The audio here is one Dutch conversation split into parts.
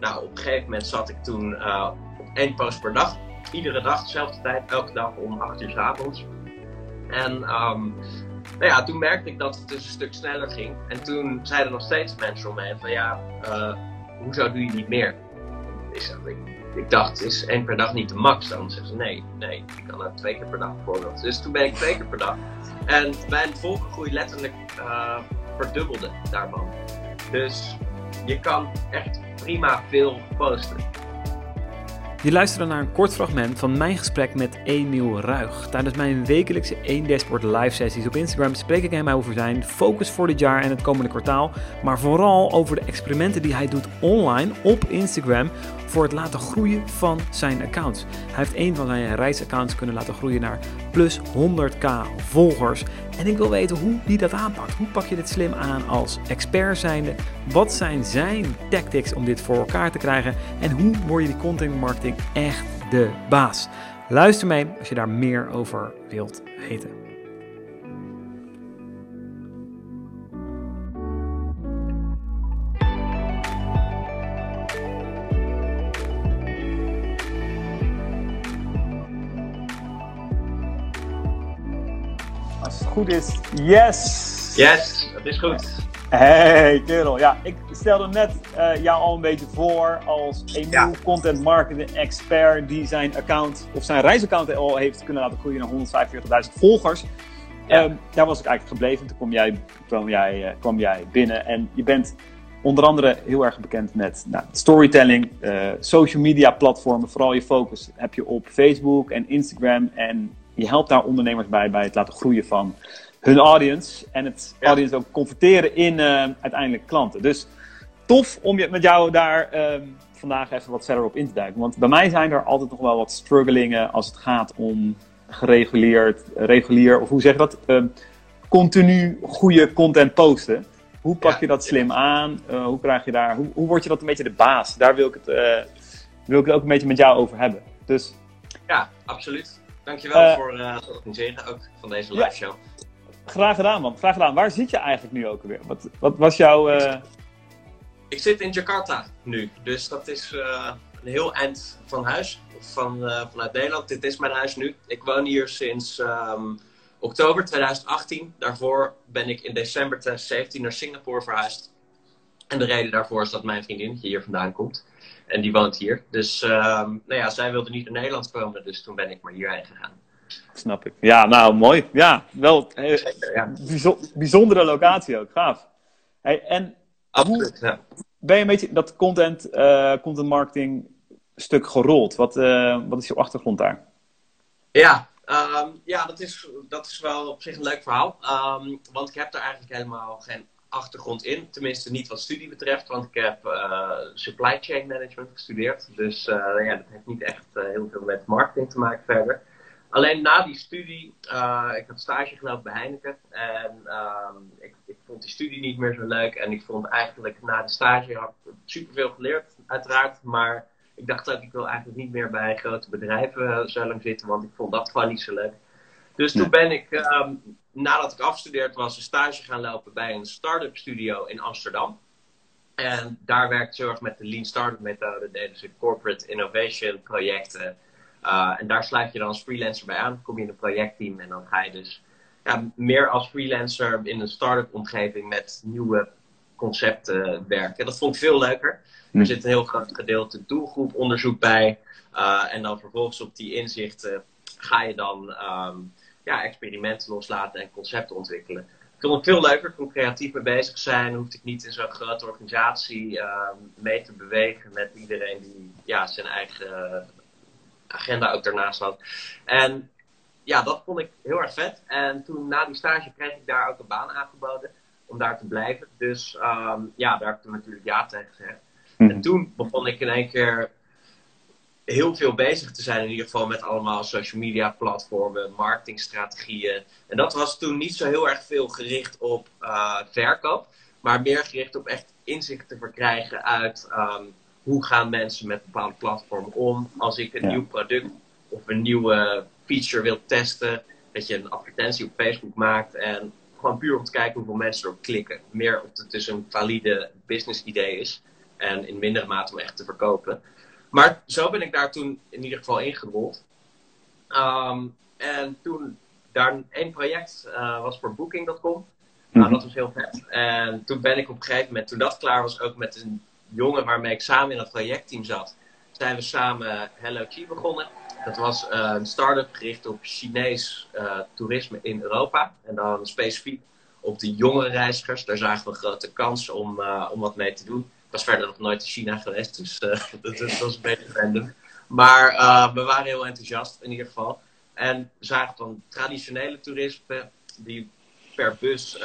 nou, op een gegeven moment zat ik toen uh, één post per dag. Iedere dag, dezelfde tijd, elke dag om 8 uur s avonds. En um, nou ja, toen merkte ik dat het dus een stuk sneller ging. En toen zeiden nog steeds mensen om heen van ja, uh, hoezo doe je niet meer? Ik, ik dacht, is één per dag niet de max? Dan zeggen ze nee, nee, ik kan er twee keer per dag bijvoorbeeld. Dus toen ben ik twee keer per dag. En mijn volggroei letterlijk uh, verdubbelde daarvan. Dus je kan echt prima veel posten. Je luisterde naar een kort fragment van mijn gesprek met Emiel Ruig. Tijdens mijn wekelijkse 1 Dashboard live sessies op Instagram spreek ik hem over zijn focus voor dit jaar en het komende kwartaal, maar vooral over de experimenten die hij doet online op Instagram voor het laten groeien van zijn accounts. Hij heeft een van zijn reisaccounts kunnen laten groeien naar plus 100k volgers. En ik wil weten hoe hij dat aanpakt. Hoe pak je dit slim aan als expert zijnde? Wat zijn zijn tactics om dit voor elkaar te krijgen? En hoe word je die content marketing echt de baas? Luister mee als je daar meer over wilt weten. Goed is. Yes! Yes, dat is goed. Hey kerel, ja, ik stelde net uh, jou al een beetje voor als een nieuw content marketing expert die zijn account of zijn reisaccount al heeft kunnen laten groeien naar 145.000 volgers. Ja. Um, daar was ik eigenlijk gebleven. Toen kwam jij, kwam, jij, uh, kwam jij binnen en je bent onder andere heel erg bekend met nou, storytelling, uh, social media platformen. Vooral je focus heb je op Facebook en Instagram en je helpt daar ondernemers bij bij het laten groeien van hun audience. En het audience ook converteren in uh, uiteindelijk klanten. Dus tof om je, met jou daar uh, vandaag even wat verder op in te duiken. Want bij mij zijn er altijd nog wel wat strugglingen als het gaat om gereguleerd, regulier, of hoe zeg je dat? Uh, continu goede content posten. Hoe pak je dat slim aan? Uh, hoe krijg je daar, hoe, hoe word je dat een beetje de baas? Daar wil ik het, uh, wil ik het ook een beetje met jou over hebben. Dus, ja, absoluut. Dankjewel uh, voor uh, het organiseren ook van deze live show. Graag gedaan, man. Graag gedaan. Waar zit je eigenlijk nu ook weer? Wat, wat was jouw. Ik zit in Jakarta nu. Dus dat is een heel eind van huis. Van, vanuit Nederland. Dit is mijn huis nu. Ik woon hier sinds um, oktober 2018. Daarvoor ben ik in december 2017 naar Singapore verhuisd. En de reden daarvoor is dat mijn vriendin hier vandaan komt. En die woont hier. Dus um, nou ja, zij wilde niet naar Nederland komen, dus toen ben ik maar hierheen gegaan. Snap ik. Ja, nou mooi. Ja, wel een ja. bijzondere locatie ook. Gaaf. Hey, en Absoluut, ja. ben je een beetje dat content, uh, content marketing stuk gerold? Wat, uh, wat is jouw achtergrond daar? Ja, um, ja dat, is, dat is wel op zich een leuk verhaal. Um, want ik heb daar eigenlijk helemaal geen achtergrond in. Tenminste, niet wat studie betreft, want ik heb uh, supply chain management gestudeerd. Dus uh, ja, dat heeft niet echt uh, heel veel met marketing te maken verder. Alleen na die studie, ik had stage gelopen bij Heineken. En um, ik, ik, vond die studie niet meer zo leuk. En ik vond eigenlijk na de stage, had ik superveel geleerd, uiteraard. Maar ik dacht ook, ik wil eigenlijk niet meer bij grote bedrijven zo lang zitten, want ik vond dat gewoon niet zo leuk. Dus toen ben ik, um, nadat ik afgestudeerd was, een stage gaan lopen bij een start-up studio in Amsterdam. En daar werkte ze heel erg met de Lean Startup methode, deden ze corporate innovation projecten. Uh, en daar sluit je dan als freelancer bij aan, kom je in een projectteam en dan ga je dus ja, meer als freelancer in een start-up omgeving met nieuwe concepten werken. Dat vond ik veel leuker. Er hm. zit een heel groot gedeelte doelgroeponderzoek bij. Uh, en dan vervolgens op die inzichten ga je dan um, ja, experimenten loslaten en concepten ontwikkelen. Ik vond het veel leuker, kon creatief mee bezig zijn. Hoefde ik niet in zo'n grote organisatie uh, mee te bewegen met iedereen die ja, zijn eigen agenda ook daarnaast had. En ja, dat vond ik heel erg vet. En toen na die stage kreeg ik daar ook een baan aangeboden om daar te blijven. Dus um, ja, daar heb ik natuurlijk ja tegen gezegd. En mhm. toen begon ik in één keer heel veel bezig te zijn, in ieder geval met allemaal social media platformen, marketingstrategieën. En dat was toen niet zo heel erg veel gericht op uh, verkoop, maar meer gericht op echt inzicht te verkrijgen uit um, hoe gaan mensen met bepaalde platformen om. Als ik een nieuw product of een nieuwe feature wil testen, dat je een advertentie op Facebook maakt en gewoon puur om te kijken hoeveel mensen erop klikken. Meer of het dus een valide business idee is. En in mindere mate om echt te verkopen. Maar zo ben ik daar toen in ieder geval ingerold. Ehm, en toen daar één project uh, was voor Booking.com. Nou, mhm. dat was heel vet. En toen ben ik op een gegeven moment, toen dat klaar was, ook met een jongen waarmee ik samen in het projectteam zat, zijn we samen Hello Chi begonnen. Dat was uh, een start-up gericht op Chinees uh, toerisme in Europa. En dan specifiek op de jongere reizigers. Daar zagen we een grote kans om, om wat mee te doen. Was verder nog nooit in China geweest, dus dat, dat, was een beetje random. Maar we waren heel enthousiast in ieder geval. En zagen dan traditionele toerisme, die per bus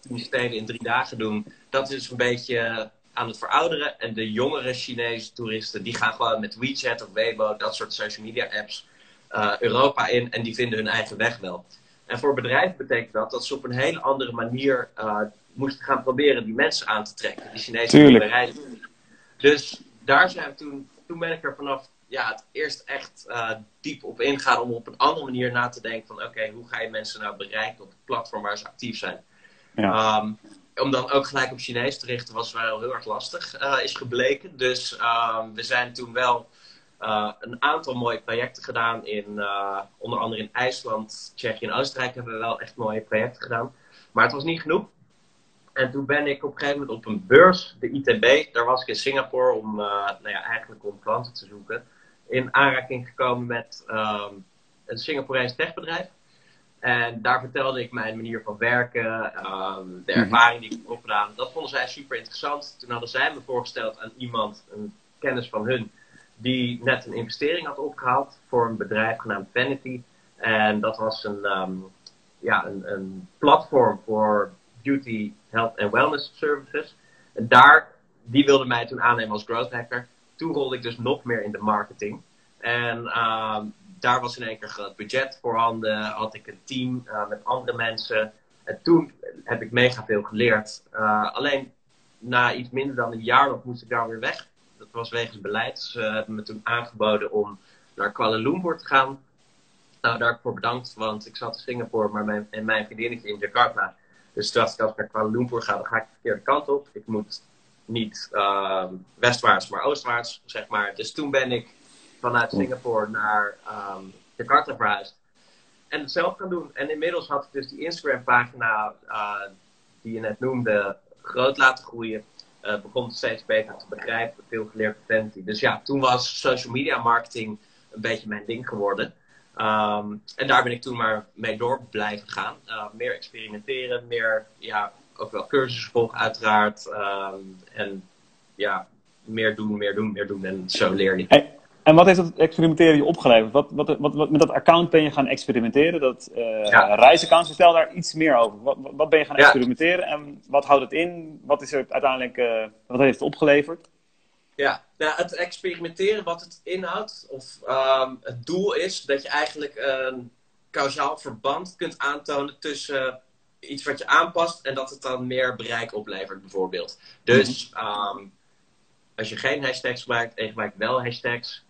tien steden in drie dagen doen. Dat is een beetje aan het verouderen. En de jongere Chinese toeristen, die gaan gewoon met WeChat of Weibo, dat soort social media apps, Europa in. En die vinden hun eigen weg wel. En voor bedrijven betekent dat dat ze op een hele andere manier moesten gaan proberen die mensen aan te trekken. Die Chinese bedrijven. Dus daar zijn we toen, toen ben ik er vanaf ja, het eerst echt uh, diep op ingaan om op een andere manier na te denken van oké, hoe ga je mensen nou bereiken op het platform waar ze actief zijn. Ja. Um, om dan ook gelijk op Chinees te richten was wel heel erg lastig, uh, is gebleken. Dus uh, we zijn toen wel uh, een aantal mooie projecten gedaan. In, eh, onder andere in IJsland, Tsjechië en Oostenrijk hebben we wel echt mooie projecten gedaan. Maar het was niet genoeg. En toen ben ik op een gegeven moment op een beurs, de ITB, daar was ik in Singapore om, nou ja, eigenlijk om klanten te zoeken, in aanraking gekomen met um, een Singaporees techbedrijf. En daar vertelde ik mijn manier van werken, ehm, de mhm. ervaring die ik heb opgedaan. Dat vonden zij super interessant. Toen hadden zij me voorgesteld aan iemand, een kennis van hun, die net een investering had opgehaald voor een bedrijf genaamd Vanity. En dat was een, ehm, ja, een, een, platform voor beauty, health en wellness services. En daar, die wilde mij toen aannemen als growth hacker. Toen rolde ik dus nog meer in de marketing. En ehm, daar was in één keer groot budget voorhanden. Had ik een team uh, met andere mensen. En toen heb ik mega veel geleerd. Uh, alleen na iets minder dan een jaar nog moest ik daar weer weg. Dat was wegens beleid. Ze hebben me toen aangeboden om naar Kuala Lumpur te gaan. Nou, daarvoor bedankt, want ik zat in Singapore maar mijn, en mijn vriendinnetje in Jakarta. Dus toen dacht ik, als ik naar Kuala Lumpur ga, dan ga ik de verkeerde kant op. Ik moet niet uh, westwaarts, maar oostwaarts, zeg maar. Dus toen ben ik vanuit Singapore naar um, Jakarta verhuisd. En het zelf gaan doen. En inmiddels had ik dus die Instagram-pagina uh, die je net noemde groot laten groeien. Uh, begon het steeds beter te begrijpen, veel geleerd preventie. Dus ja, toen was social media marketing een beetje mijn ding geworden. Um, en daar ben ik toen maar mee door blijven gaan. Uh, meer experimenteren, meer, ja, ook wel cursussen volgen uiteraard. Um, en ja, meer doen, meer doen, meer doen. En zo leer je. En wat heeft dat experimenteren je opgeleverd? Wat, wat, wat, wat met dat account ben je gaan experimenteren? Dat uh, ja. reisaccount, vertel daar iets meer over. Wat, wat ben je gaan experimenteren en wat houdt het in? Wat is er uiteindelijk, uh, wat heeft het opgeleverd? Ja, nou, het experimenteren, wat het inhoudt, of um, het doel is dat je eigenlijk een kausaal verband kunt aantonen tussen iets wat je aanpast en dat het dan meer bereik oplevert, bijvoorbeeld. Dus um, als je geen hashtags gebruikt en je gebruikt wel hashtags,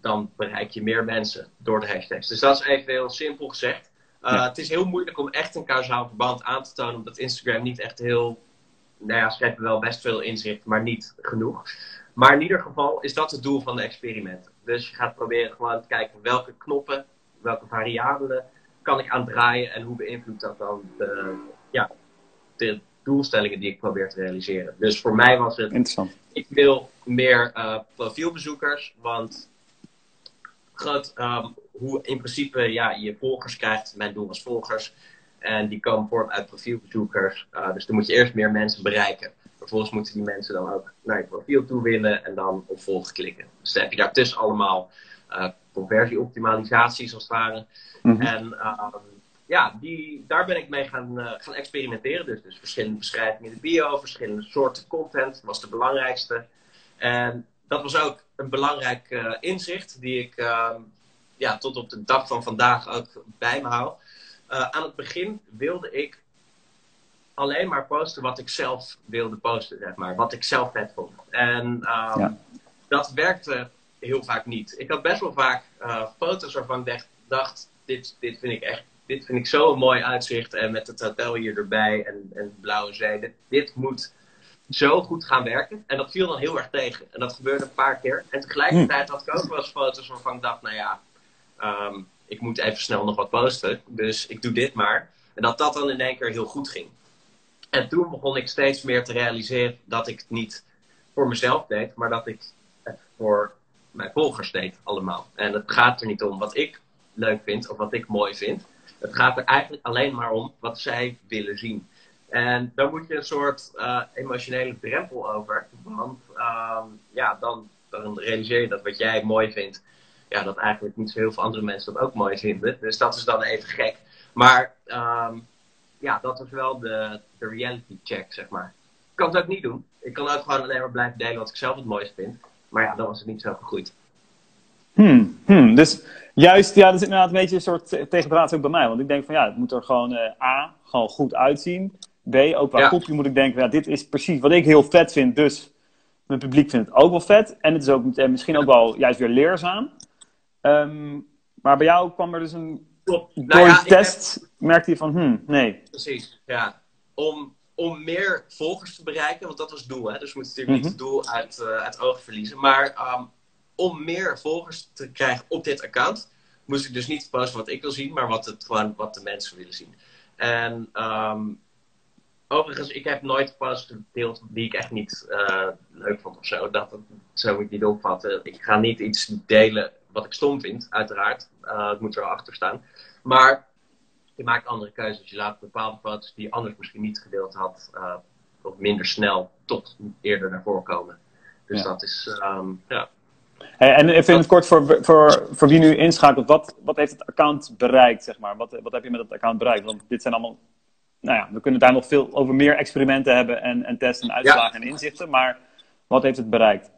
dan bereik je meer mensen door de hashtags. Dus dat is even heel simpel gezegd. Uh, Het is heel moeilijk om echt een kausaal verband aan te tonen, omdat Instagram niet echt heel. Nou ja, ze hebben wel best veel inzicht, maar niet genoeg. Maar in ieder geval is dat het doel van de experimenten. Dus je gaat proberen gewoon te kijken welke knoppen, welke variabelen kan ik aandraaien en hoe beïnvloedt dat dan de, ja, de doelstellingen die ik probeer te realiseren. Dus voor mij was het. Interessant. Ik wil meer uh, profielbezoekers, want groot um, hoe in principe ja, je volgers krijgt. Mijn doel was volgers. En die komen voort uit profielbezoekers. Uh, dus dan moet je eerst meer mensen bereiken. Vervolgens moeten die mensen dan ook naar je profiel toe willen en dan op volgen klikken. Dus dan heb je daartussen allemaal uh, conversieoptimalisaties als het ware. Mhm. En um, ja, die, daar ben ik mee gaan, uh, gaan experimenteren. Dus, dus verschillende beschrijvingen in de bio, verschillende soorten content was de belangrijkste. En dat was ook een belangrijk uh, inzicht die ik uh, ja, tot op de dag van vandaag ook bij me hou. Aan het begin wilde ik alleen maar posten wat ik zelf wilde posten, zeg maar. Wat ik zelf vet vond. En um, ja. dat werkte heel vaak niet. Ik had best wel vaak uh, foto's waarvan ik dacht, dit, dit vind ik echt, dit vind ik zo'n mooi uitzicht. En met het hotel hier erbij en, en blauwe zee. Dit, dit moet zo goed gaan werken. En dat viel dan heel erg tegen. En dat gebeurde een paar keer. En tegelijkertijd had ik ook wel eens foto's waarvan ik dacht, nou ja, ehm, ik moet even snel nog wat posten. Dus ik doe dit maar. En dat dat dan in één keer heel goed ging. En toen begon ik steeds meer te realiseren dat ik het niet voor mezelf deed, maar dat ik het voor mijn volgers deed allemaal. En het gaat er niet om wat ik leuk vind of wat ik mooi vind. Het gaat er eigenlijk alleen maar om wat zij willen zien. En dan moet je een soort uh, emotionele drempel over. Want uh, ja, dan, dan realiseer je dat wat jij mooi vindt, ja, dat eigenlijk niet zo heel veel andere mensen dat ook mooi vinden. Dus dat is dan even gek. Maar um, ja, dat was wel de, de reality check, zeg maar. Ik kan het ook niet doen. Ik kan ook gewoon alleen maar blijven delen wat ik zelf het mooiste vind. Maar ja, dan was het niet zo gegroeid. Hmm, hmm. Dus juist, ja, dat is inderdaad een beetje een soort tegendraad ook bij mij. Want ik denk van ja, het moet er gewoon uh, A, gewoon goed uitzien. B, ook qua ja. kopje moet ik denken, ja, dit is precies wat ik heel vet vind. Dus mijn publiek vindt het ook wel vet. En het is ook uh, misschien ook wel juist weer leerzaam. Um, maar bij jou kwam er dus een Klopt. Door nou ja, test heb... merkte je van, hmm, nee. Precies, ja. Om, om meer volgers te bereiken, want dat was het doel, hè. Dus we moeten natuurlijk mm -hmm. niet het doel uit, uh, uit oog verliezen. Maar um, om meer volgers te krijgen op dit account, moest ik dus niet posten wat ik wil zien, maar wat, het, gewoon, wat de mensen willen zien. En um, overigens, ik heb nooit posts gedeeld die ik echt niet uh, leuk vond of zo. Dat, zo moet ik niet opvatten. Ik ga niet iets delen wat ik stom vind, uiteraard. Uh, het moet er achter staan. Maar je maakt andere keuzes. Je laat bepaalde foto's die je anders misschien niet gedeeld had, uh, of minder snel tot eerder naar voren komen. Dus ja. dat is, um, ja. Hey, en even in het kort voor, voor, voor wie nu inschakelt, wat, wat heeft het account bereikt, zeg maar? Wat, wat heb je met het account bereikt? Want dit zijn allemaal, nou ja, we kunnen daar nog veel over meer experimenten hebben en, en testen en uitslagen ja. en inzichten, maar wat heeft het bereikt?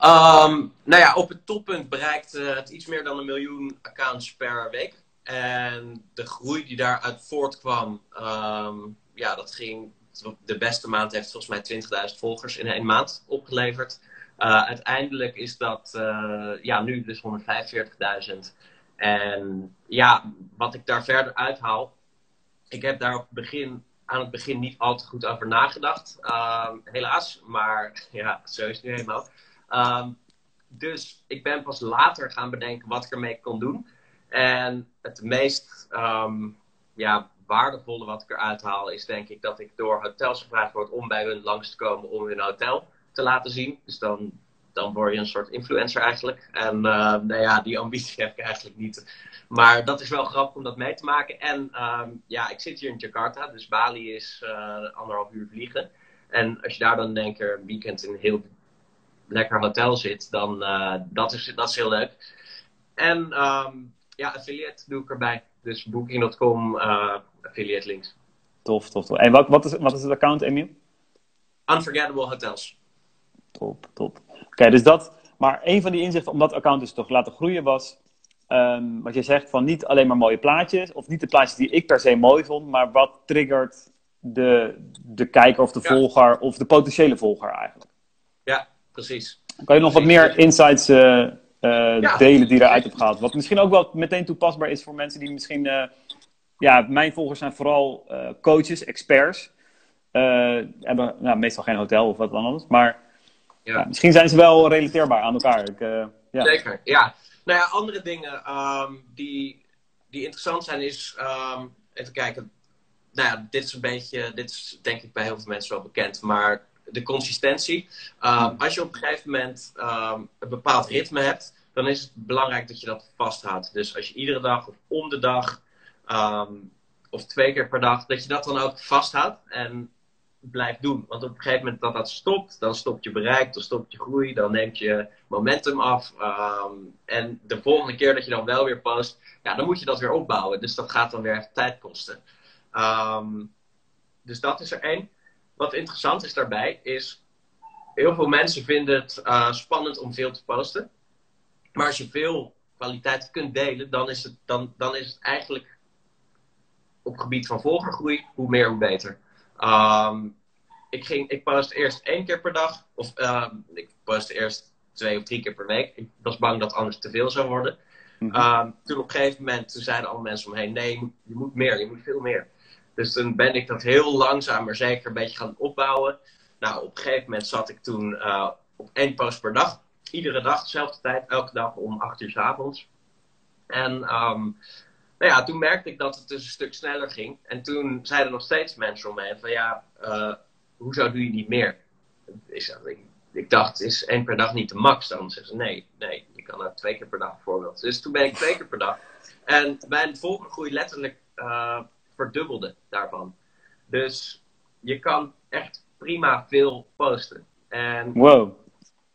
Um, nou ja, op het toppunt bereikt uh, het iets meer dan een miljoen accounts per week. En de groei die daaruit voortkwam, um, ja, dat ging. De beste maand heeft volgens mij 20.000 volgers in één maand opgeleverd. Uh, uiteindelijk is dat uh, ja, nu dus 145.000. En ja, wat ik daar verder uithaal. Ik heb daar op het begin, aan het begin niet al te goed over nagedacht. Uh, helaas, maar ja, zo is het nu helemaal. Um, dus ik ben pas later gaan bedenken wat ik ermee kon doen. En het meest um, ja, waardevolle wat ik eruit haal is denk ik dat ik door hotels gevraagd word om bij hun langs te komen om hun hotel te laten zien. Dus dan, dan word je een soort influencer eigenlijk. En uh, nou ja, die ambitie heb ik eigenlijk niet. Maar dat is wel grappig om dat mee te maken. En um, ja, ik zit hier in Jakarta, dus Bali is uh, anderhalf uur vliegen. En als je daar dan denk ik een weekend in heel lekker hotel zit, dan uh, dat, is, dat is heel leuk. En um, ja, affiliate doe ik erbij. Dus booking.com uh, affiliate links. Tof, tof, tof. En wat, wat, is, wat is het account, Emiel? Unforgettable Hotels. Top, top. Oké, okay, dus dat. Maar een van die inzichten om dat account dus toch laten groeien was. Um, wat je zegt van niet alleen maar mooie plaatjes. Of niet de plaatjes die ik per se mooi vond. Maar wat triggert de, de kijker of de ja. volger. Of de potentiële volger eigenlijk. Precies. Kan je nog wat meer insights uh, uh, ja. delen die eruit hebt gehaald? Wat misschien ook wel meteen toepasbaar is voor mensen die misschien... Uh, ja, mijn volgers zijn vooral coaches, experts. hebben nou, meestal geen hotel of wat dan anders. Maar ja. misschien zijn ze wel relateerbaar aan elkaar. Ik, ja. Zeker, ja. Nou ja, andere dingen um, die, die interessant zijn is... Um, even kijken. Nou ja, dit is een beetje... Dit is denk ik bij heel veel mensen wel bekend. Maar de consistentie. Um, als je op een gegeven moment um, een bepaald ritme hebt, dan is het belangrijk dat je dat vasthoudt. Dus als je iedere dag of om de dag um, of twee keer per dag, dat je dat dan ook vasthoudt en blijft doen. Want op een gegeven moment dat dat stopt, dan stopt je bereik, dan stopt je groei, dan neemt je momentum af. en de volgende keer dat je dan wel weer post, ja, dan moet je dat weer opbouwen. Dus dat gaat dan weer tijd kosten. dus dat is er één wat interessant is daarbij, is heel veel mensen vinden het uh, spannend om veel te posten. Maar als je veel kwaliteit kunt delen, dan is het, dan, dan is het eigenlijk op het gebied van volgergroei, hoe meer hoe beter. Um, ik, ging, ik post eerst één keer per dag, of uh, ik post eerst twee of drie keer per week. Ik was bang dat anders te veel zou worden. Mm -hmm. um, toen op een gegeven moment zeiden alle mensen omheen: nee, je moet meer, je moet veel meer. Dus toen ben ik dat heel langzaam maar zeker een beetje gaan opbouwen. Nou, op een gegeven moment zat ik toen uh, op één post per dag. Iedere dag, dezelfde tijd, elke dag om acht uur s avonds. En um, nou ja, toen merkte ik dat het dus een stuk sneller ging. En toen zeiden nog steeds mensen om me van ja, uh, hoezo doe je niet meer? Ik, dacht, is één per dag niet de max? Dan zeggen ze nee, nee, je kan er twee keer per dag bijvoorbeeld. Dus toen ben ik twee keer per dag. En mijn volggroei letterlijk uh, verdubbelde daarvan. Dus je kan echt prima veel posten. En wow.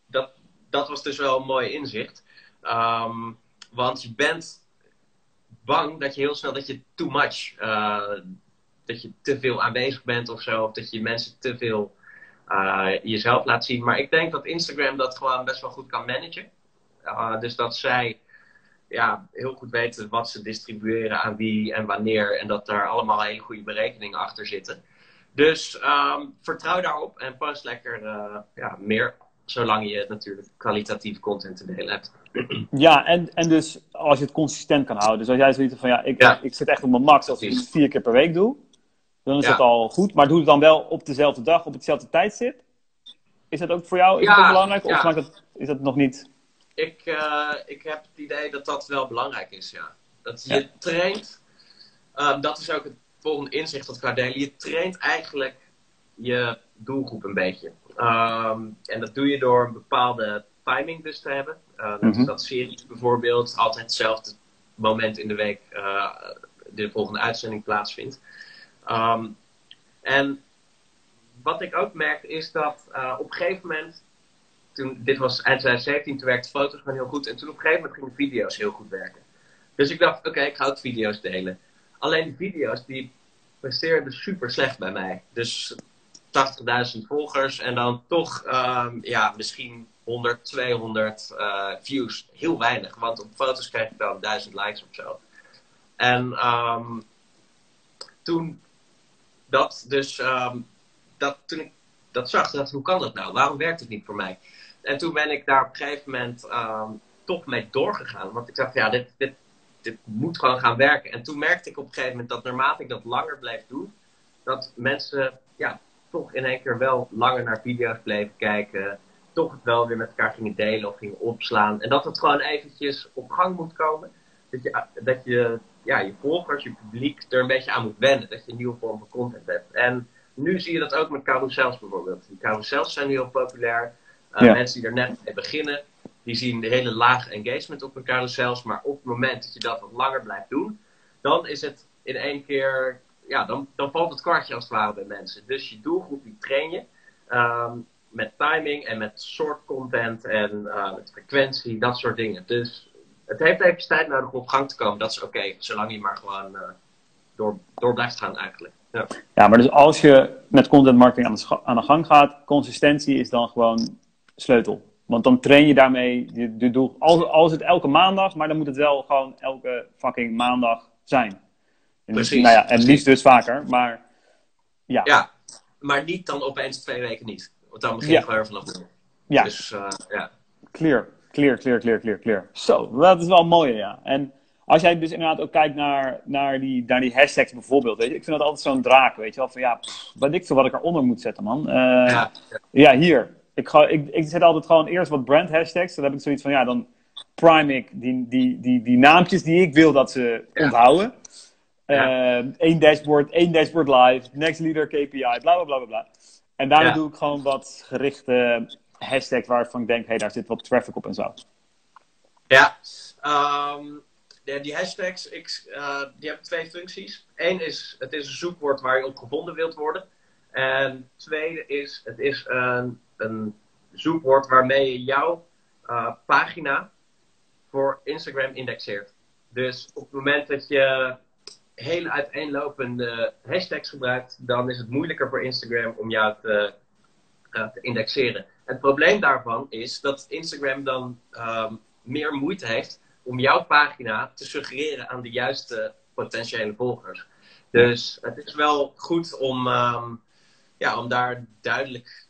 dat, dat was dus wel een mooi inzicht. Um, want je bent bang dat je heel snel dat je too much, uh, dat je te veel aanwezig bent of zo, of dat je mensen te veel uh, jezelf laat zien. Maar ik denk dat Instagram dat gewoon best wel goed kan managen. Uh, dus dat zij ja, heel goed weten wat ze distribueren aan wie en wanneer. En dat daar allemaal hele goede berekeningen achter zitten. Dus um, vertrouw daarop en post lekker ja, meer. Zolang je natuurlijk kwalitatief content te delen hebt. Ja, en, en dus als je het consistent kan houden. Dus als jij zoiets van ja, ik, ja. ik zit echt op mijn max als ik het vier keer per week doe. Dan is ja. dat al goed. Maar doe het dan wel op dezelfde dag, op hetzelfde tijdstip. Is dat ook voor jou is dat belangrijk? Of maakt dat, is dat nog niet? Ik, uh, ik heb het idee dat dat wel belangrijk is, ja. Dat je traint. Um, dat is ook het volgende inzicht dat ik ga delen. Je traint eigenlijk je doelgroep een beetje. Um, en dat doe je door een bepaalde timing dus te hebben. Uh, net mm -hmm. dat series bijvoorbeeld altijd hetzelfde moment in de week uh, de volgende uitzending plaatsvindt. Um, en wat ik ook merkte is dat uh, op een gegeven moment, toen, dit was eind 2017, toen werkte foto's gewoon heel goed. En toen op een gegeven moment gingen video's heel goed werken. Dus ik dacht, oké, ik ga ook video's delen. Alleen die video's, die presteerden super slecht bij mij. Dus 80.000 volgers en dan toch, um, ja, misschien 100, 200 uh, views. Heel weinig, want op foto's krijg je dan 1000 likes of zo. En um, toen dat dus, um, dat, toen ik dat zag, dacht hoe kan dat nou? Waarom werkt het niet voor mij? En toen ben ik daar op een gegeven moment um, toch mee doorgegaan. Want ik dacht, ja, dit, dit, dit moet gewoon gaan werken. En toen merkte ik op een gegeven moment dat naarmate ik dat langer bleef doen, dat mensen ja, toch in één keer wel langer naar video's bleven kijken toch het wel weer met elkaar gingen delen of gingen opslaan. En dat het gewoon eventjes op gang moet komen. Dat je, dat je ja, je volgers, je publiek er een beetje aan moet wennen. Dat je een nieuwe vorm van content hebt. En nu zie je dat ook met carousels bijvoorbeeld. Die carousels zijn nu heel populair. Uh, ja. Mensen die er net mee beginnen, die zien de hele lage engagement op hun carousels. Maar op het moment dat je dat wat langer blijft doen, dan is het in één keer, ja, dan, dan valt het kwartje als het ware bij mensen. Dus je doelgroep die train je. Um, met timing en met soort content en uh, met frequentie, dat soort dingen. Dus het heeft even tijd nodig om op gang te komen. Dat is oké, okay, zolang je maar gewoon uh, door, door blijft gaan eigenlijk. Ja. ja, maar dus als je met content marketing aan de, aan de gang gaat, consistentie is dan gewoon sleutel. Want dan train je daarmee je, je doel. Als, als het elke maandag, maar dan moet het wel gewoon elke fucking maandag zijn. En precies. Nou ja, en liefst dus vaker, maar ja. Ja, maar niet dan opeens twee weken niet. Want dan begin je ja. gewoon vanaf nul. Ja. Dus uh, ja. Clear, clear, clear, clear, clear, clear. Zo, dat is wel mooi, ja. En als jij dus inderdaad ook kijkt naar, naar, die, naar die hashtags bijvoorbeeld, weet je, ik vind dat altijd zo'n draak, weet je wel, van ja, pff, wat ik veel wat ik eronder moet zetten, man. Uh, ja. ja, hier. Ik, ga, ik, ik zet altijd gewoon eerst wat brand hashtags, dan heb ik zoiets van, ja, dan prime ik die, die, die, die naampjes die ik wil dat ze onthouden. Ja. Uh, één dashboard, één dashboard live, next leader KPI, bla bla bla bla. En daarna ja. doe ik gewoon wat gerichte hashtags waarvan ik denk, hé, hey, daar zit wat traffic op en zo. Ja, um, ja die hashtags, ik, uh, die hebben twee functies. Eén is, het is een zoekwoord waar je op gevonden wilt worden. En tweede is, het is een, een zoekwoord waarmee je jouw uh, pagina voor Instagram indexeert. Dus op het moment dat je hele uiteenlopende hashtags gebruikt, dan is het moeilijker voor Instagram om jou te, uh, te indexeren. Het probleem daarvan is dat Instagram dan um, meer moeite heeft om jouw pagina te suggereren aan de juiste potentiële volgers. Dus het is wel goed om, um, ja, om daar duidelijk,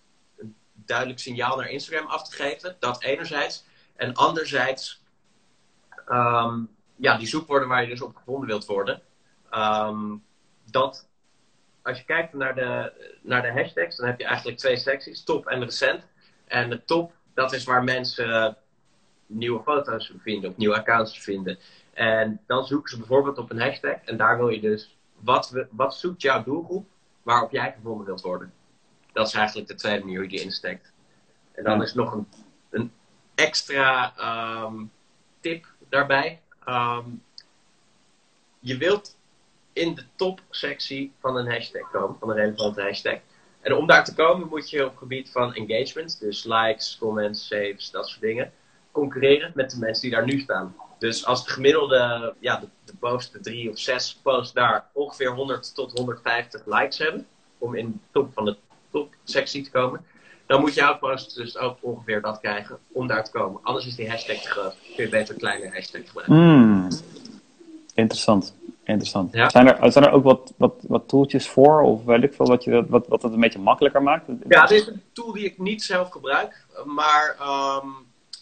duidelijk signaal naar Instagram af te geven. Dat enerzijds. En anderzijds, um, ja, die zoekwoorden waar je dus op gevonden wilt worden. Um, dat als je kijkt naar de, naar de hashtags, dan heb je eigenlijk twee secties, top en recent. En de top, dat is waar mensen nieuwe foto's vinden of nieuwe accounts vinden. En dan zoeken ze bijvoorbeeld op een hashtag en daar wil je dus, wat, wat zoekt jouw doelgroep waarop jij gevonden wilt worden? Dat is eigenlijk de tweede manier hoe je die insteekt. En dan is nog een, een extra ehm, tip daarbij. Ehm, je wilt in de topsectie van een hashtag komen, van een relevante hashtag. En om daar te komen moet je op het gebied van engagement, dus likes, comments, saves, dat soort dingen, concurreren met de mensen die daar nu staan. Dus als de gemiddelde, ja, de, de bovenste drie of zes posts daar ongeveer 100 tot 150 likes hebben, om in de top van de topsectie te komen, dan moet jouw post dus ook ongeveer dat krijgen om daar te komen. Anders is die hashtag te groot. Kun je beter een kleine hashtag gebruiken. Hmm. Interessant. Interessant. Zijn, er, zijn er ook wat, wat, wat tooltjes voor, of weet ik veel, wat, je, wat, wat het een beetje makkelijker maakt? Ja, dit is een tool die ik niet zelf gebruik, maar um,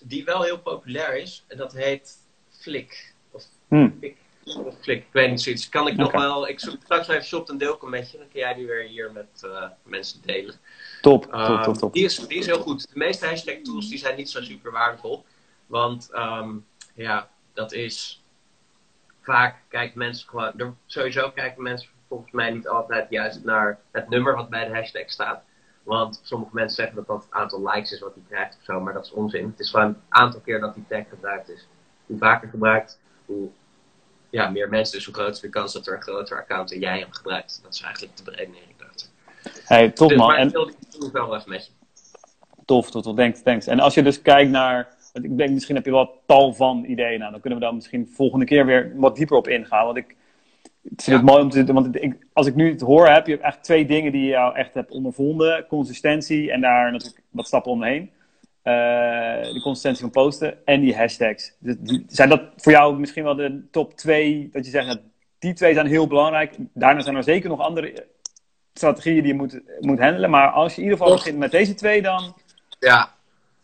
die wel heel populair is. En dat heet Flick. Of hmm. Flick, of Flick, ik weet niet zoiets. Kan ik nog wel, ik zoek straks even shop een deel met je, dan kun jij die weer hier met uh, mensen delen. Top, top, top, um, top. Die is, die is heel goed. De meeste hashtag tools die zijn niet zo super waardevol. Want um, ja, dat is vaak kijken mensen gewoon. Sowieso kijken mensen volgens mij niet altijd juist naar het nummer wat bij de hashtag staat. Want sommige mensen zeggen dat dat het aantal likes is wat hij krijgt of zo, maar dat is onzin. Het is gewoon het aantal keer dat die tag gebruikt is. Hoe vaker gebruikt, hoe ja, meer mensen, dus hoe groter de kans dat er een groter account en jij hem gebruikt. Dat is eigenlijk de beredenering daarachter. Hey, top dus, man. Maar en... ik wil wel even met je. Tof, tof, tof. Thanks, thanks. En als je dus kijkt naar, ik denk misschien heb je wel tal van ideeën. Nou, dan kunnen we daar misschien volgende keer weer wat dieper op ingaan. Want ik, vind het mooi om te doen, want ik, als ik nu het hoor, heb je echt twee dingen die je jou echt hebt ondervonden. Consistentie en daar natuurlijk wat stappen omheen. Uh, de consistentie van posten en die hashtags. Dus zijn dat voor jou misschien wel de top twee, dat je zegt, die twee zijn heel belangrijk. Daarna zijn er zeker nog andere strategieën die je moet, moet handelen. Maar als je in ieder geval begint met deze twee, dan... Ja,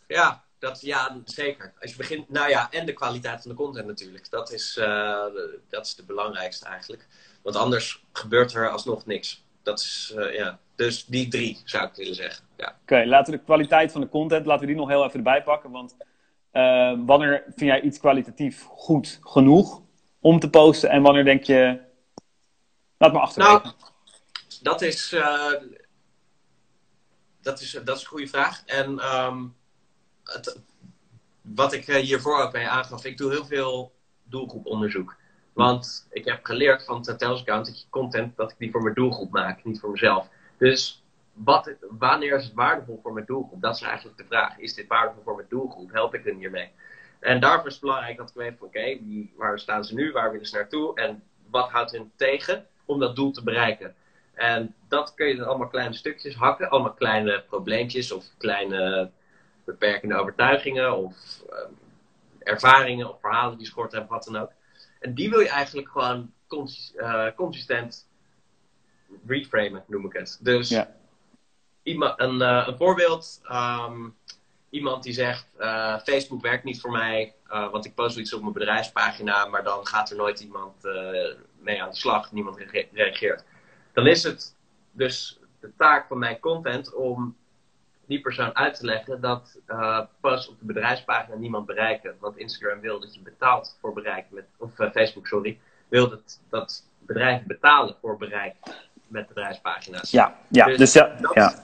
ja dat, ja, zeker. Als je begint, nou ja, en de kwaliteit van de content natuurlijk. Dat is, uh, dat is de belangrijkste eigenlijk. Want anders gebeurt er alsnog niks. Dat is, uh, ja. Dus die drie zou ik willen zeggen. Ja. Oké, laten we de kwaliteit van de content, laten we die nog heel even erbij pakken. Want uh, wanneer vind jij iets kwalitatief goed genoeg om te posten? En wanneer denk je, laat me achterwege. Nou, dat is, dat is, dat is een goede vraag. En um, wat ik eh, hiervoor ook mee aangaf, ik doe heel veel doelgroeponderzoek. Want ik heb geleerd van het account dat je content, dat ik die voor mijn doelgroep maak, niet voor mezelf. Dus wat, wanneer is het waardevol voor mijn doelgroep? Dat is eigenlijk de vraag. Is dit waardevol voor mijn doelgroep? Help ik hen hiermee? En daarvoor is het belangrijk dat ik weet van oké, waar staan ze nu? Waar willen ze naartoe? En wat houdt hen tegen om dat doel te bereiken? En dat kun je in allemaal kleine stukjes hakken. Allemaal kleine probleempjes of kleine beperkende overtuigingen of ehm, ervaringen of verhalen die schort hebben, wat dan ook. En die wil je eigenlijk gewoon uh, consistent reframen, noem ik het. Dus ja. iemand, een, uh, een voorbeeld. Um, iemand die zegt, uh, Facebook werkt niet voor mij, want ik post iets op mijn bedrijfspagina, maar dan gaat er nooit iemand mee aan de slag, niemand reageert. Dan is het dus de taak van mijn content om die persoon uit te leggen dat uh, posts op de bedrijfspagina niemand bereiken. Want Instagram wil dat je betaalt voor bereik, met, of uh, Facebook, sorry, wil dat, dat bedrijven betalen voor bereik met bedrijfspagina's. Ja, ja, dus, dus ja, dat, ja.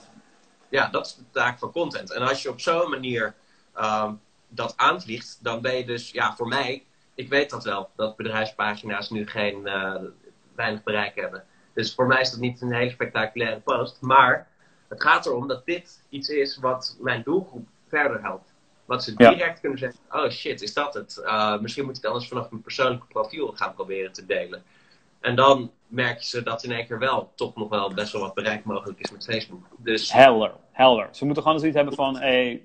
ja, dat is de taak van content. En als je op zo'n manier um, dat aanvliegt, dan ben je dus, ja, voor mij, ik weet dat wel, dat bedrijfspagina's nu geen uh, weinig bereik hebben. Dus voor mij is dat niet een hele spectaculaire post, maar het gaat erom dat dit iets is wat mijn doelgroep verder helpt. Wat ze direct kunnen zeggen: oh shit, is dat het? Uh, misschien moet ik anders vanaf mijn persoonlijke profiel gaan proberen te delen. En dan merk je ze dat in één keer wel toch nog wel best wel wat bereik mogelijk is met Facebook. Dus... Helder, helder. Ze moeten gewoon zoiets hebben van: hey,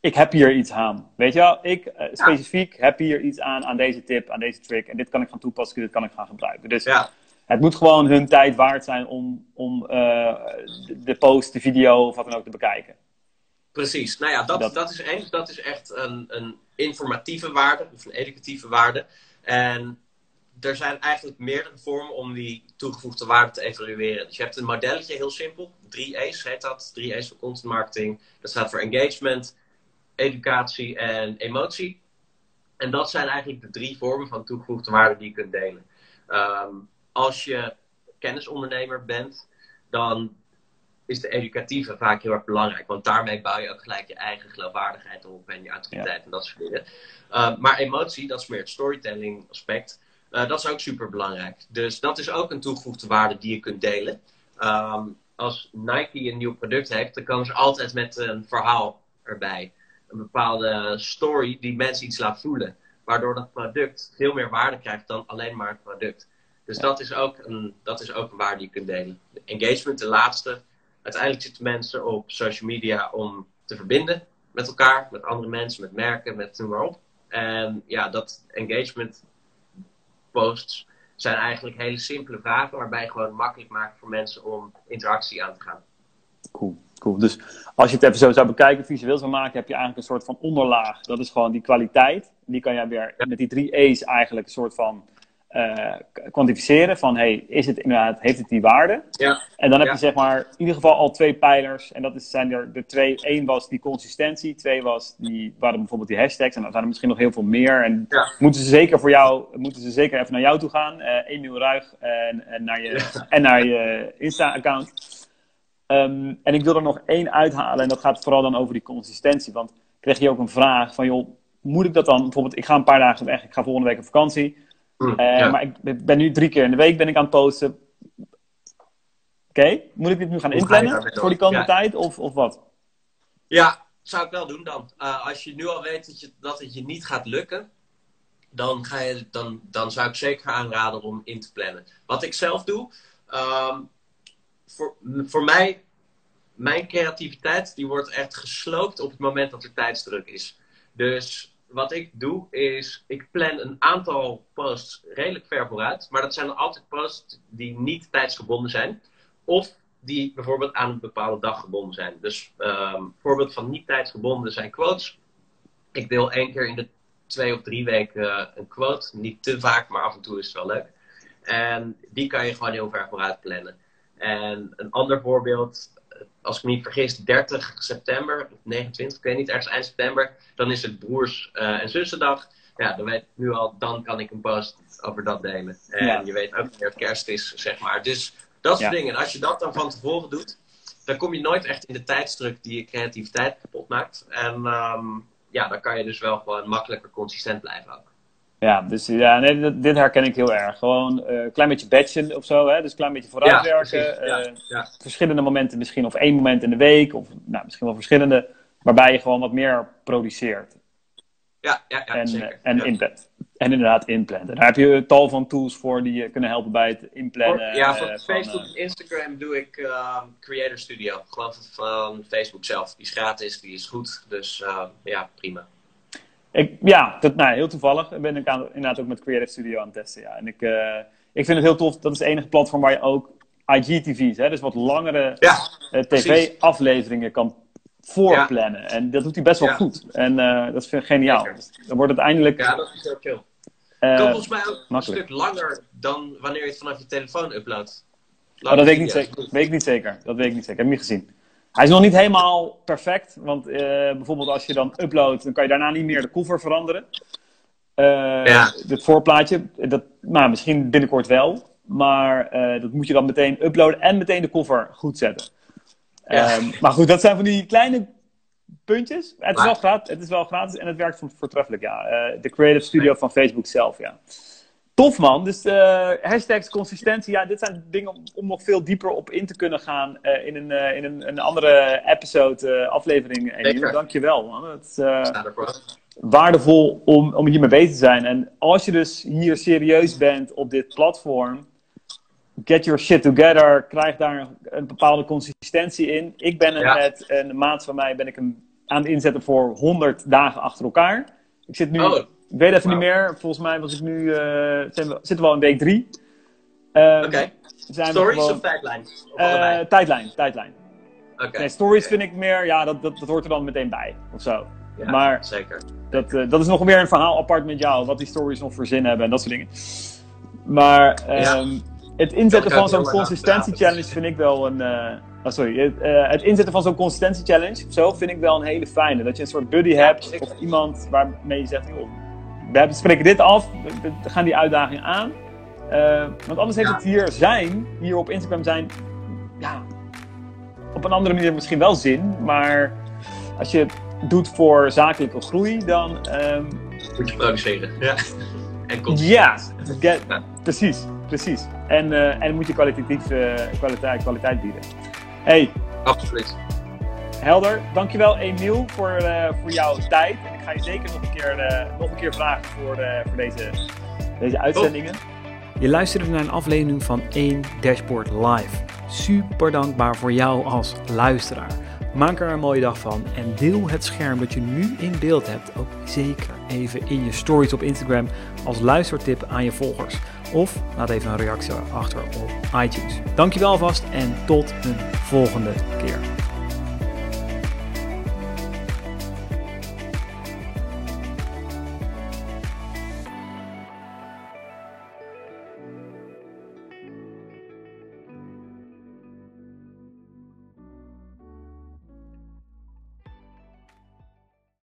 ik heb hier iets aan. Weet je wel, ik uh, specifiek heb hier iets aan, aan deze tip, aan deze trick. En dit kan ik gaan toepassen, dit kan ik gaan gebruiken. Dus ja het moet gewoon hun tijd waard zijn om, om uh, de, post, de video of wat dan ook te bekijken. Precies. Nou ja, dat, dat. is, eens, dat is echt een, een informatieve waarde of een educatieve waarde. En er zijn eigenlijk meerdere vormen om die toegevoegde waarde te evalueren. Dus je hebt een modelletje, heel simpel. 3A's heet dat. 3A's voor content marketing. Dat staat voor engagement, educatie en emotie. En dat zijn eigenlijk de drie vormen van toegevoegde waarde die je kunt delen. Ehm, als je kennisondernemer bent, dan is de educatieve vaak heel erg belangrijk. Want daarmee bouw je ook gelijk je eigen geloofwaardigheid op en je autoriteit en dat soort dingen. Ehm, maar emotie, dat is meer het storytelling aspect. Uh, dat is ook super belangrijk. Dus dat is ook een toegevoegde waarde die je kunt delen. Ehm, als Nike een nieuw product heeft, dan komen ze altijd met een verhaal erbij. Een bepaalde story die mensen iets laat voelen. Waardoor dat product veel meer waarde krijgt dan alleen maar het product. Dus dat, is ook een, dat is ook een waarde die je kunt delen. Engagement, de laatste. Uiteindelijk zitten mensen op social media om te verbinden met elkaar, met andere mensen, met merken, met noem maar op. En ja, dat engagement posts zijn eigenlijk hele simpele vragen, waarbij je gewoon makkelijk maakt voor mensen om interactie aan te gaan. Cool, cool. Dus als je het even zo zou bekijken, visueel zou maken, heb je eigenlijk een soort van onderlaag. Dat is gewoon die kwaliteit. Die kan je weer met die drie E's eigenlijk een soort van uh, kwantificeren van hey, is het inderdaad, heeft het die waarde? Ja. En dan heb je zeg maar in ieder geval al twee pijlers. En dat is, zijn er de twee. Eén was die consistentie, twee was die, waren bijvoorbeeld die hashtags. En dan zijn er misschien nog heel veel meer. En moeten ze zeker voor jou, moeten ze zeker even naar jou toe gaan. Uh, Emiel Ruig en, en, naar je, en naar je Insta-account. Um, en ik wil er nog één uithalen. En dat gaat vooral dan over die consistentie. Want kreeg je ook een vraag van joh, moet ik dat dan bijvoorbeeld, ik ga een paar dagen weg, ik ga volgende week op vakantie. Mm, eh, maar ik ben nu drie keer in de week ben ik aan het posten. Oké, moet ik dit nu gaan inplannen voor die komende tijd of, of wat? Ja, zou ik wel doen dan. Uh, als je nu al weet dat, je, dat het je niet gaat lukken, dan, ga je, dan, dan zou ik zeker aanraden om in te plannen. Wat ik zelf doe, um, voor, voor mij, mijn creativiteit, die wordt echt gesloopt op het moment dat er tijdsdruk is. Dus wat ik doe is, ik plan een aantal posts redelijk ver vooruit. Maar dat zijn altijd posts die niet tijdsgebonden zijn. Of die bijvoorbeeld aan een bepaalde dag gebonden zijn. Dus um, voorbeeld van niet tijdsgebonden zijn quotes. Ik deel één keer in de twee of drie weken een quote. Niet te vaak, maar af en toe is het wel leuk. En die kan je gewoon heel ver vooruit plannen. En een ander voorbeeld als ik me niet vergis, 30 september, 29, ik weet niet, ergens eind september, dan is het broers- uh, en zussendag. Ja, dan weet ik nu al, dan kan ik een post over dat delen. En je weet ook wanneer het kerst is, zeg maar. Dus dat soort dingen. En als je dat dan van tevoren doet, dan kom je nooit echt in de tijdsdruk die je creativiteit kapot maakt. En um, ja, dan kan je dus wel gewoon makkelijker consistent blijven ook. Ja, dus ja, nee, dit herken ik heel erg. Gewoon een uh, klein beetje batchen of zo, hè? dus een klein beetje vooruitwerken. Ja, ja, ja. Verschillende momenten misschien, of één moment in de week, of nou, misschien wel verschillende, waarbij je gewoon wat meer produceert. Ja, ja, ja en, zeker. En inplant. En inderdaad inplannen. Daar heb je tal van tools voor die je kunnen helpen bij het inplannen. Ja, van uh, Facebook en Instagram doe ik uh, Creator Studio. Gewoon van Facebook zelf. Die is gratis, die is goed. Dus ja, prima. Ik, ja, dat, nou, heel toevallig ben ik aan, inderdaad ook met Creative Studio aan het testen. Ja. En ik, uh, ik vind het heel tof. Dat is het enige platform waar je ook IGTV's, hè, dus wat langere ja, uh, tv-afleveringen kan voorplannen. Ja. En dat doet hij best wel ja. goed. En uh, dat vind ik geniaal. Dus dan wordt het eindelijk... Ja, dat is heel chill. kan volgens mij ook makkelijk. een stuk langer dan wanneer je het vanaf je telefoon uploadt. Oh, dat weet ik, niet zeker. weet ik niet zeker. Dat weet ik niet zeker. Ik heb hem niet gezien. Hij is nog niet helemaal perfect, want uh, bijvoorbeeld als je dan uploadt, dan kan je daarna niet meer de cover veranderen. Uh, ja. Het voorplaatje, dat, nou, misschien binnenkort wel, maar uh, dat moet je dan meteen uploaden en meteen de cover goed zetten. Ja. Um, maar goed, dat zijn van die kleine puntjes. Het is, wel gratis, het is wel gratis en het werkt voortreffelijk, ja. de Creative Studio van Facebook zelf, ja. Tof man, dus uh, hashtags, consistentie, ja, dit zijn dingen om, om, nog veel dieper op in te kunnen gaan uh, in, een, uh, in een, een, andere episode, aflevering. Emiel, dankjewel man. Het is waardevol om, om hiermee bezig te zijn. En als je dus hier serieus bent op dit platform, get your shit together, krijg daar een, een bepaalde consistentie in. Ik ben ja. met een maat van mij ben ik hem aan het inzetten voor 100 dagen achter elkaar. Ik zit nu... Oh. Ik weet even wow. niet meer. Volgens mij was ik nu, uh, zijn we, zitten we al in week drie. Um, Oké. Okay. Stories gewoon, of tijdlijn? Uh, tijdlijn, tijdlijn. Oké. Okay. Nee, stories okay. vind ik meer, ja, dat, dat, dat hoort er dan meteen bij. Of zo. Ja, maar zeker. Dat, uh, dat is nog weer een verhaal apart met jou. Wat die stories nog voor zin hebben en dat soort dingen. Maar ehm, het inzetten van zo'n consistentie challenge vind ik wel een. Oh sorry. Het, uh, het, inzetten van zo'n consistentie challenge zo vind ik wel een hele fijne. Dat je een soort buddy hebt of iemand waarmee je zegt: joh, we spreken dit af, we gaan die uitdaging aan. Uh, want anders heeft het hier zijn, hier op Instagram zijn, ja, op een andere manier misschien wel zin. Maar als je het doet voor zakelijke groei, dan. Um, moet je produceren. Ja. En ja, get, precies, precies. En, uh, en moet je kwalitatief, uh, kwaliteit, kwaliteit bieden. Hey. Absoluut. Helder. Dankjewel Emiel voor, uh, voor jouw tijd. Ga je zeker nog een keer, nog een keer vragen voor, voor deze, deze uitzendingen. Je luisterde naar een aflevering van 1 Dashboard Live. Super dankbaar voor jou als luisteraar. Maak er een mooie dag van en deel het scherm dat je nu in beeld hebt ook zeker even in je stories op Instagram als luistertip aan je volgers. Of laat even een reactie achter op iTunes. Dankjewel alvast en tot een volgende keer.